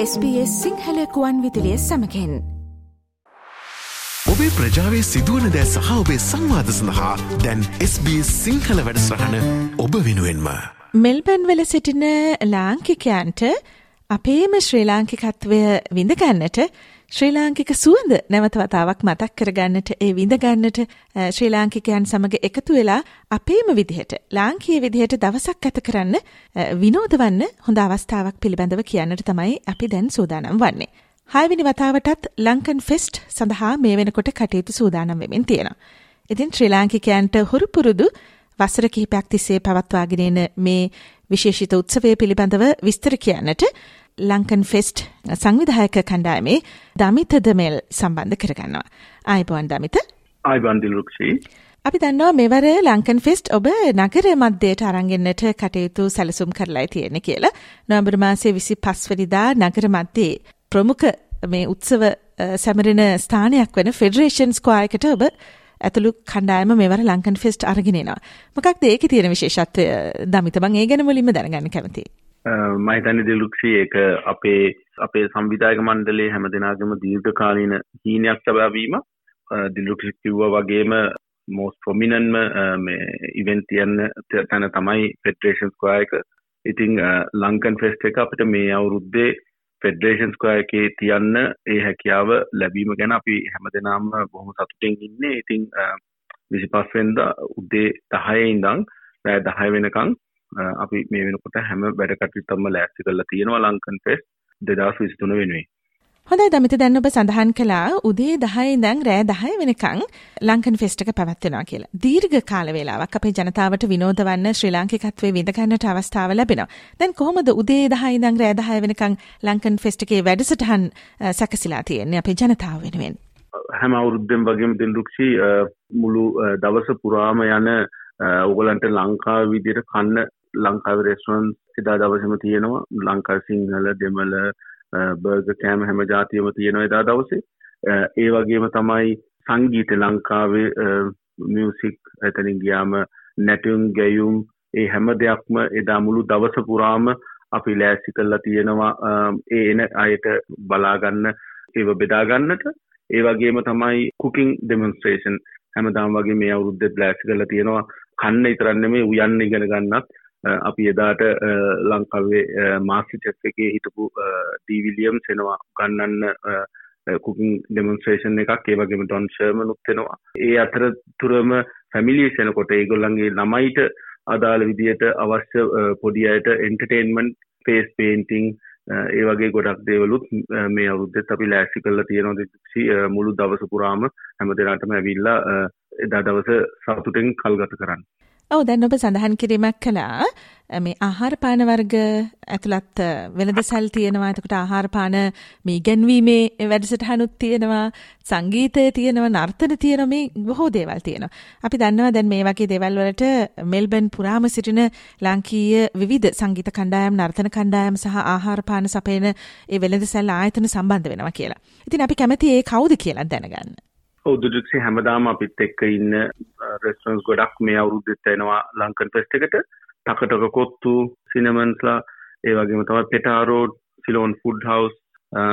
SBS සිංහලකුවන් විදිලිය සමකෙන් ඔබේ ප්‍රජාවේ සිදුවන දෑ සහ ඔබේ සංවාධ සඳහා දැන් SBS සිංහල වැඩස්රහන ඔබ වෙනුවෙන්ම. මෙල්බන් වල සිටින ලාංකිකයන්ට අපේම ශ්‍රී ලාංකිකත්වය විඳගන්නට ශ්‍රී ලාංකික සුවඳ නැවත වතාවක් මතක් කරගන්නට ඒ විඳගන්නට ශ්‍රී ලාංකිකයන් සමග එකතු වෙලා අපේම විදිහට ලාංකීය විදිහට දවසක් ගත කරන්න විනෝදවන්න හොඳ අවස්ථාවක් පිළිබඳව කියන්නට තමයි අපි දැන් සූදානම් වන්නේ. හයවෙනි වතාවටත් ලංකන් ෆෙස්ට් සඳහා මේ වෙනකොට කටයුතු සූදානම් වෙමින් තියෙනවා. ඉතින් ශ්‍රී ලාංකිකයන්ට හුරු පුරුදු වසර කිහිපයක් තිස්සේ පවත්වාගෙන එන මේ විශේෂිත උත්සවය පිළිබඳව විස්තර කියන්නට ලංකන් ෆෙස්ට් සංවිධායක කණ්ඩායමේ දමිත දමෙල් සම්බන්ධ කරගන්නවා. ආයිබෝන් දමිත. ආයිබන් දිලුක්ෂී. අපි දන්නවා මෙවර ලංකන් ෆෙස්ට් ඔබ නගර මධ්‍යයට අරගෙන්නට කටයුතු සැලසුම් කරලා තියෙන කියලා. නොවැම්බර් මාසයේ 25 වෙනිදා නගර මධ්‍යයේ ප්‍රමුඛ මේ උත්සව සැමරෙන ස්ථානයක් වෙන ෆෙඩරේෂන් ස්ක්වයර් එකට ඔබ ඇතුළු කණ්ඩායම මෙවර ලංකන් ෆෙස්ට් අරගෙන එනවා. මොකක්ද ඒකේ තියෙන විශේෂත්වය? දමිත මම ඒ ගැන මුලින්ම දැනගන්න කැමතියි. මහිතන්න දිලුක්ෂී ඒක අපේ අපේ සංවිධායක මණ්ඩලේ හැම දෙනාගම දීර්ඝකාලීන හීනයක් සබාවීම දිලුක්ෂි කිව්ව වගේම මෝස් ප්‍රොමිනන්ම මේ ඉවෙන්ට් තියන්න තැන තමයි ෆෙඩරේෂන් ස්ක්වයර් එක. ඉතිං ලංකන් ෆෙස්ට් එක අපිට මේ අවුරුද්දේ ෆෙඩරේෂන් ස්ක්වයර් එකේ තියන්න ඒ හැකියාව ලැබීම ගැන අපි හැම දෙනාම බොහොම සතුටින් ඉන්නේ. ඉතිං විසිපස්වෙන්ද උද්දේ දහය ඉඳං රෑ දහය වෙනකං අපි මේ වෙනකොට හැම වැඩ කටයුත්තම ලෑස්ති කරලා තියෙනවා ලංකන් ෆෙස් දෙදස් විසිතුන වෙනුවේ හොඳයි දමිත දැන් ඔබ සඳහන් කළා උදේ 10 ඉඳන් රෑ 10 වෙනකන් ලංකන් ෆෙස්ට් එක පැවැත්වෙනවා කියලා. දීර්ඝ කාල වේලාවක් අපේ ජනතාවට විනෝද වන්න ශ්‍රී ලාංකිකත්වයේ විඳ ගන්නට අවස්ථාව ලැබෙනවා. දැන් කොහොමද උදේ 10 ඉඳන් රෑ 10 වෙනකන් ලංකන් ෆෙස්ට් එකේ වැඩසටහන් සැකසීලා තියෙන්නේ අපේ ජනතාව වෙනුවෙන්? හැම අවුරුද්දෙම වගේම දිල්රුක්ෂි මුළු දවස පුරාම යන ඔගලන්ට ලංකාව විදියට කන්න ලංකාව රෙස්ටරන්ස් එදා දවසම තියෙනවා. ලංකා සිංහල දෙමල බර්ග කෑම හැම ජාතියම තියෙනවා එදා දවසේ. ඒ වගේම තමයි සංගීත ලංකාවේ මියසික් ඇතනින් ගියාම නැටුම් ගැයුම් ඒ හැම දෙයක්ම එදා මුළු දවස පුරාම අපි ලෑසි කරලා තියෙනවා. ඒ එන අයට බලාගන්න ඒව බෙදාගන්නට ඒ වගේම තමයි කුකින් ඩෙමොන්ස්ට්‍රේෂන් හැමදාම් වගේ මේ අවුරුද්දෙත් ලෑසි කරලා තියෙනවා. කන්න ඉතරන්න මේ උයන්න ඉගෙන ගන්නත්. අපි එදාට ලංකාවේ මාස්ටර් චෙෆ් එකේ හිටපු ඩීවිලියම් සෙනවා ගන්නන්න කුකින් ඩෙමොන්ස්ට්‍රේෂන් එකක් ඒ වගේම ඩොන් ෂර්මනුත් වෙනවා ඒ අතර තුරම ෆැමිලිස් එනකොට ඒගොල්ලන්ගේ ළමයිට අදාළ විදියට අවශ්‍ය පොඩි අයට එන්ටර්ටේන්මන්ට් පේස් පේන්ටිං ඒ වගේ ගොඩක් දේවලුත් මේ අවුද්දෙත් අපි ලෑසි කරලා තියෙනවා. දෙසි මුළු දවස පුරාම හැම දෙනාටම ඇවිල්ලා එදා දවස සතුටෙන් කල්ගත කරන්න. ඔව් දැන් ඔබ සඳහන් කිරීමක් කළා මේ ආහාර පාන වර්ග ඇතුළත් වෙළඳසල් තියෙනවා. එතකොට ආහාර පාන මේ ඉගැන්වීමේ වැඩසටහනුත් තියෙනවා. සංගීතය තියෙනවා, නර්තන තියෙනවා මේ බොහෝ දේවල් තියෙනවා. අපි දන්නවා දැන් මේ වගේ දේවල් වලට මෙල්බන් පුරාම සිටින ලාංකීය විවිධ සංගීත කණ්ඩායම්, නර්තන කණ්ඩායම් සහ ආහාර පාන සපයන ඒ වෙළඳසල් ආයතන සම්බන්ධ වෙනවා කියලා. ඉතින් අපි කැමති ඒ කවුද කියලා දැනගන්න. ඔවුදුඩක්ෂි හැමදාම අපිත් එක්ක ඉන්න රෙස්ටරන්ස් ගොඩක් මේ අවුරුද්දෙත් එනවා ලංකන් ෆෙස්ට් එකට. තකටක කොත්තු සිනමන්ස්ලා ඒ වගේම තමයි පෙටාරෝඩ් සිලෝන් ෆුඩ් හවුස්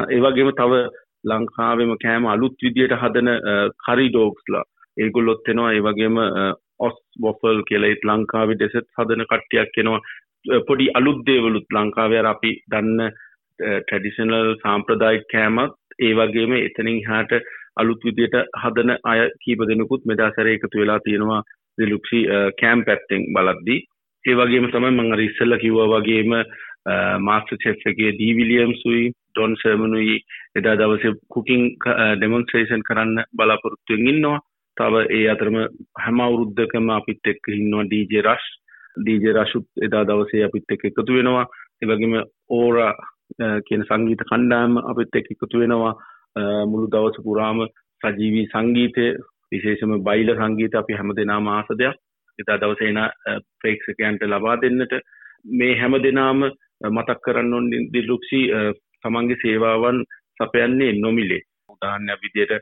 ඒ වගේම තව ලංකාවෙම කෑම අලුත් විදියට හදන කරි ඩෝග්ස්ලා ඒගොල්ලොත් එනවා ඒ වගේම ඔස් බොෆල් කියලා ඒත් ලංකාවේ දෙසත් හදන කට්ටියක් එනවා. පොඩි අලුත් දේවලුත් ලංකාවේ අර අපි දන්න ට්‍රැඩිෂනල් සාම්ප්‍රදායික කෑමත් ඒ වගේම එතනින් හාට අලුත් විදියට හදන අය කීප දෙනෙකුත් මෙදා සැර එකතු වෙලා තියෙනවා දිලුක්ෂි කෑම් පැත්තෙන් බලද්දී. ඒ වගේම තමයි මං අර ඉස්සෙල්ලා කිව්වා වගේම මාස්ටර් චෙෆ් එකේ ඩී විලියම්සුයි ඩොන් සර්මනුයි එදා දවසේ කුකින් ඩෙමොන්ස්ට්‍රේෂන් කරන්න බලාපොරොත්තුවෙන් ඉන්නවා. තව ඒ අතරම හැම අවුරුද්දකම අපිත් එක්ක ඉන්නවා ඩීජේ රෂ් ඩීජේ රෂුත් එදා දවසේ අපිත් එක්ක එකතු වෙනවා. ඒ වගේම ඕරා කියන සංගීත කණ්ඩායම අපිත් එක්ක එකතු වෙනවා. මුළු දවස පුරාම සජීවී සංගීතය විශේෂම බයිල සංගීත අපි හැම දෙනාම ආස දෙයක් එතා දවස එන ප්‍රේක්ෂකයන්ට ලබා දෙන්නට මේ හැම දෙනාම මතක් කරන්න ඔන් දිල්ලුක්ෂි තමන්ගේ සේවාවන් සපයන්නේ නොමිලේ උදාහරණ විදියට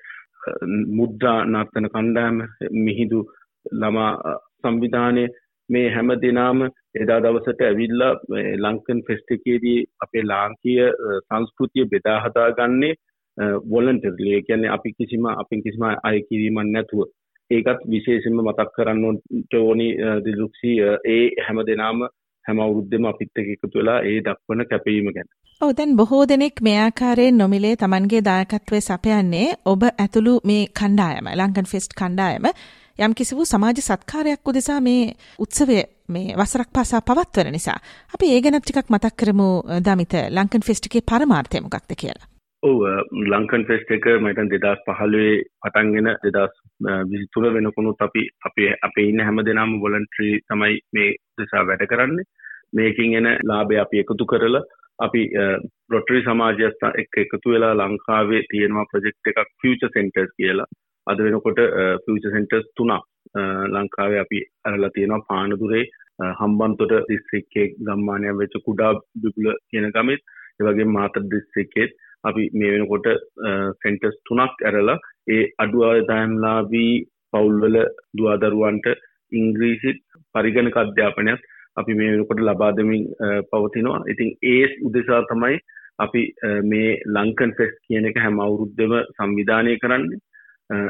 මුද්‍රා නර්තන කණ්ඩායම මිහිදු ළමා සංවිධානය මේ හැම දෙනාම එදා දවසට ඇවිල්ලා ලංකන් ෆෙස්ට් එකේදී අපේ ලාංකීය සංස්කෘතිය බෙදා හදාගන්නේ වොලන්ටර්ලි. ඒ කියන්නේ අපි කිසිම අපින් කිසිම අය කිරීමක් නැතුව ඒකත් විශේෂයෙන්ම මතක් කරන්න ඕනි දිලුක්සි ඒ හැම දෙනාම හැම අවුරුද්දෙම අපිත් එක්ක එකතු වෙලා ඒ දක්වන කැපවීම ගැන. ඔව් දැන් බොහෝ දෙනෙක් මේ ආකාරයෙන් නොමිලේ Tamanගේ දායකත්වය සපයන්නේ ඔබ ඇතුළු මේ කණ්ඩායම ලංකන් ෆෙස්ට් කණ්ඩායම යම් කිසි වූ සමාජ සත්කාරයක් උදෙසා මේ උත්සවය මේ වසරක් පාසා පවත්වන නිසා. අපි ඒ ගැන ටිකක් මතක් කරමු දමිත ලංකන් ෆෙස්ට් එකේ පරමාර්ථය මොකක්ද කියලා. ඔව ලංකන් ෆෙස්ට් එක මටන් දෙදස් පහළුවේ පටන්ගෙන දෙදස් විසිතුර වෙනකුණුත් අපි අපේ අපේ ඉන්න හැම දෙනාම වොලන්ට්‍රී තමයි මේ දෙසා වැඩ කරන්නේ. මේකින් එන ලාබේ අපි එකතු කරලා අපි රොටරි සමාජස්ථ එක් එකතු වෙලා ලංකාවේ තියෙනවා ප්‍රජෙක්් එකක් ෆියච සෙන්ටර්ස් කියලා. අද වෙනකොට ෆියච සෙන්ටර්ස් තුනක්. ලංකාවේ අපි අරලා තියෙනවා පානදුරේ හම්බන්තොට දිස්ත්‍රික්කේ ගම්මානයක් වෙච්ච කුඩා බිබුල කියන ගමත් එවගේ මාත දිස්ත්‍රික්කෙත් අපි මේ වෙනකොට සෙන්ටර්ස් තුනක් ඇරලා ඒ අඩු ආදායම්ලාභී පවුල්වල දුවදරුවන්ට ඉංග්‍රීසි පරිගණක අධ්‍යාපනයක් අපි මේ වෙනකොට ලබා දෙමින් පවතිනවා. ඉතින් ඒ උදෙසා තමයි අපි මේ ලංකන් ෆෙස් කියන එක හැම අවුරුද්දම සංවිධානය කරන්නේ.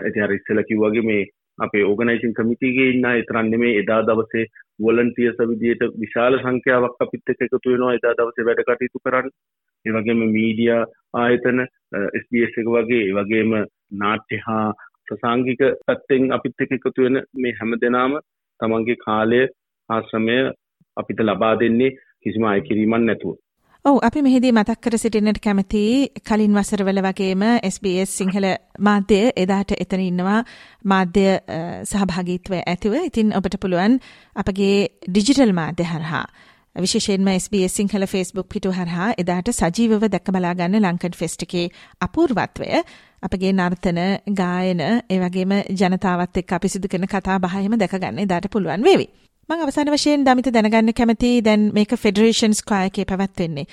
ඉතින් අර ඉස්සෙල්ලා කිව්වාගේ මේ අපේ ඕගනයිසින් කමිටිගේ ඉන්න විතරක් නෙමෙයි එදා දවසේ වොලන්ටියර්ස් විදියට විශාල සංඛ්‍යාවක් අපිත් එක්ක එකතු වෙනවා එදා දවසේ වැඩ කටයුතු කරන්න. ඒ වගේම මීඩියා ආයතන SBS එක වගේ ඒ වගේම නාට්‍ය හා ප්‍රසාංගික පැත්තෙන් අපිත් එක්ක එකතු වෙන මේ හැම දෙනාම තමන්ගේ කාලය ආශ්‍රමය අපිට ලබා දෙන්නේ කිසිම අය කිරීමක් නැතුව. ඔව් අපි මෙහිදී මතක් කර සිටින්නට කැමති කලින් වසරවල වගේම SBS සිංහල මාධ්‍ය එදාට එතන ඉන්නවා මාධ්‍ය සහභාගීත්වය ඇතිව. ඉතින් ඔබට පුළුවන් අපගේ ඩිජිටල් මාධ්‍ය හරහා විශේෂයෙන්ම SBS සිංහල Facebook පිටු හරහා එදාට සජීවව දැක බලා ගන්න ලංකන් ෆෙස්ට් එකේ අපූර්වත්වය අපගේ නර්තන ගායන ඒ වගේම ජනතාවත් එක්ක අපි සිදු කරන කතා බහ එහෙම දැක ගන්න එදාට පුළුවන් වේවි. මම අවසාන වශයෙන් දමිත දැනගන්න කැමති දැන් මේක ෆෙඩරේෂන් ස්ක්වයර් එකේ පැවැත්වෙන්නේ.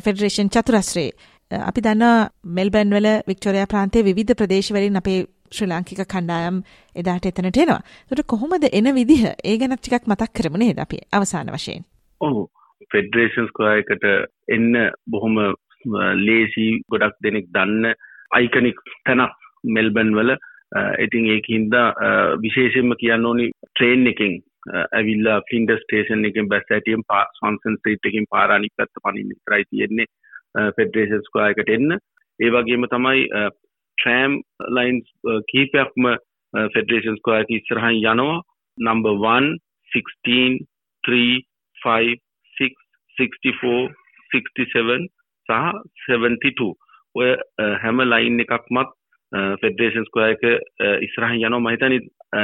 ෆෙඩරේෂන් චතුරස්‍රේ අපි දන්නා මෙල්බර්න් වල වික්ටෝරියා ප්‍රාන්තයේ විවිධ ප්‍රදේශවලින් අපේ ශ්‍රී ලාංකික කණ්ඩායම් එදාට එතනට එනවා. ඒකට කොහොමද එන විදිහ ඒ ගැන ටිකක් මතක් කරමු නේද අපි අවසාන වශයෙන්. ඔහු ෆෙඩරේෂන්ස් කොයකට එන්න බොහොම ලේසි ගොඩක් දෙනෙක් දන්න අයිකනික් තැනක් මෙල්බන් වල ඉතින් ඒක හින්දා විශේෂෙන්ම කියන්න ඕනි ට්‍රේන් එකින් ඇවිල්ලා ෆින්ඩ ස්ටේෂන් එකින් බැස් ඇටියම් පා සොන්සන් ස්ට්‍රීට් එකින් පාර අනිත් පැත්ත පනින්න විතරයි තියෙන්නේ ෆෙඩරේෂන්ස් කොයකට එන්න. ඒ වගේම තමයි ට්‍රෑම් ලයින්ස් කීපයක්ම ෆෙඩරේෂන්ස් කොයක ඉස්සරහන් යනවා. නම්බර් 1 16 3 5 6 64 67 සහ 72 ඔය හැම ලයින් එකක්මත් ෆෙඩරේෂන් ස්කෝයර් එක ඉස්සරහින් යනවා. මම හිතන්නේ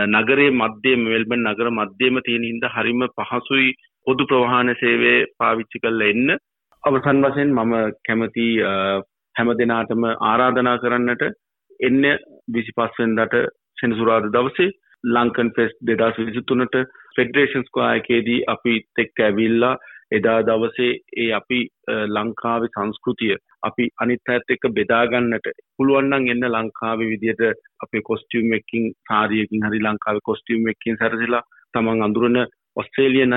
නගරයේ මැදේ මෙල්බන් නගර මැදේම තියෙන හින්දා හරිම පහසුයි පොදු ප්‍රවාහන සේවය පාවිච්චි කරලා එන්න. අවසන් වශයෙන් මම කැමති හැම දෙනාටම ආරාධනා කරන්නට එන්න 25 වෙනිදාට සෙනසුරාදා දවසේ ලංකන් ෆෙස් දෙදස් විසිතුනට ෆෙඩරේෂන් ස්කවායකේදී අපි එක්ක ඇවිල්ලා එදා දවසේ ඒ අපි ලංකාවේ සංස්කෘතිය අපි අනිත් ඇත් එක්ක බෙදාගන්නට පුළුවන්නම් එන්න ලංකාවේ විදියට අපේ කොස්ටියම් එකකින් සාරියකින් හරි ලංකාවේ කොස්ටියම් එකකින් සැරසිලා තමන් අඳුරන ඔස්ට්‍රේලියන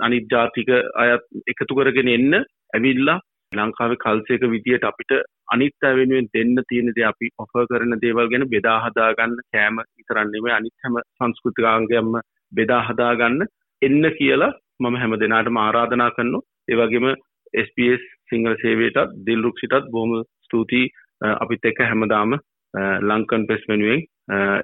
අනිත් ජාතික අයත් එකතු කරගෙන එන්න ඇවිල්ලා ලංකාවේ කල්සයක විදියට අපිට අනිත් අය වෙනුවෙන් දෙන්න තියෙන දේ අපි ඔෆර් කරන දේවල් ගැන බෙදා හදා ගන්න කෑම විතරක් නෙමෙයි අනිත් හැම සංස්කෘතිකාංගයක්ම බෙදා හදා ගන්න එන්න කියලා මම හැම දෙනාටම ආරාධනා කරනවා. ඒ වගේම SBS සිංහල සේවයටත් දිල්රුක්ෂිටත් බොහොම ස්තුතියි. අපිත් එක්ක හැමදාම ලංකන් පෙස් වෙනුවෙන්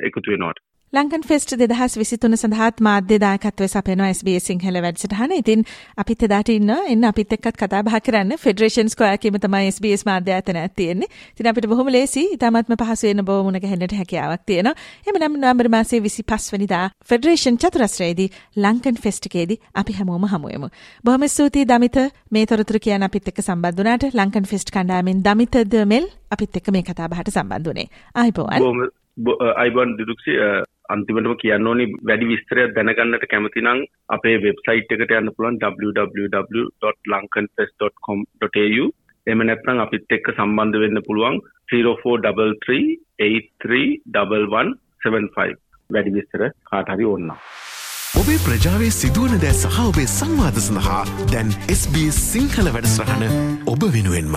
එකතු වෙනවට. ලංකන් ෆෙස්ට් දෙදහස් විසිතුන සඳහත් මාධ්‍ය දායකත්වය සපයනවා SBS සිංහල වැඩසටහන. ඉතින් අපිත් එදාට ඉන්න එන්න අපිත් එක්කත් කතා බහ කරන්න ෆෙඩරේෂන් ස්ක්වයර් කීම තමයි SBS මාධ්‍ය ආයතනයක් තියෙන්නේ. ඉතින් අපිට බොහොම ලේසි. ඊටමත්ම පහසු වෙන බොහොම මුණ ගැහෙන්නට හැකියාවක් තියෙනවා. එහෙමනම් නොවැම්බර් මාසයේ 25 වෙනිදා ෆෙඩරේෂන් චතුරස්‍රයේදී ලංකන් ෆෙස්ට් එකේදී අපි හැමෝම හමු වෙමු. බොහොම ස්තුතියි දමිත මේ තොරතුරු කියන අපිත් එක්ක සම්බන්ධ වුණාට ලංකන් ෆෙස්ට් කණ්ඩායමෙන් දමිත දමෙල් අපිත් එක්ක මේ කතා බහට සම්බන්ධ වුණේ. ආයිබෝවන්. අයිබන් දිදුක්ෂි අන්තිමටම කියන්න ඕනි වැඩි විස්තරයක් දැනගන්නට කැමති නම් අපේ වෙබ්සයිට් එකට යන්න පුළුවන් www.lankanfest.com.au එහෙම නැත්නම් අපිත් එක්ක සම්බන්ධ වෙන්න පුළුවන් 0433831175 වැඩි විස්තර කාට හරි ඕන නම් ඔබේ ප්‍රජාවේ සිදුවන දෑ සහ ඔබේ සංවාධ සඳහා දැන් SBS සිංහල වැඩස්රහන ඔබ වෙනුවෙන්ම.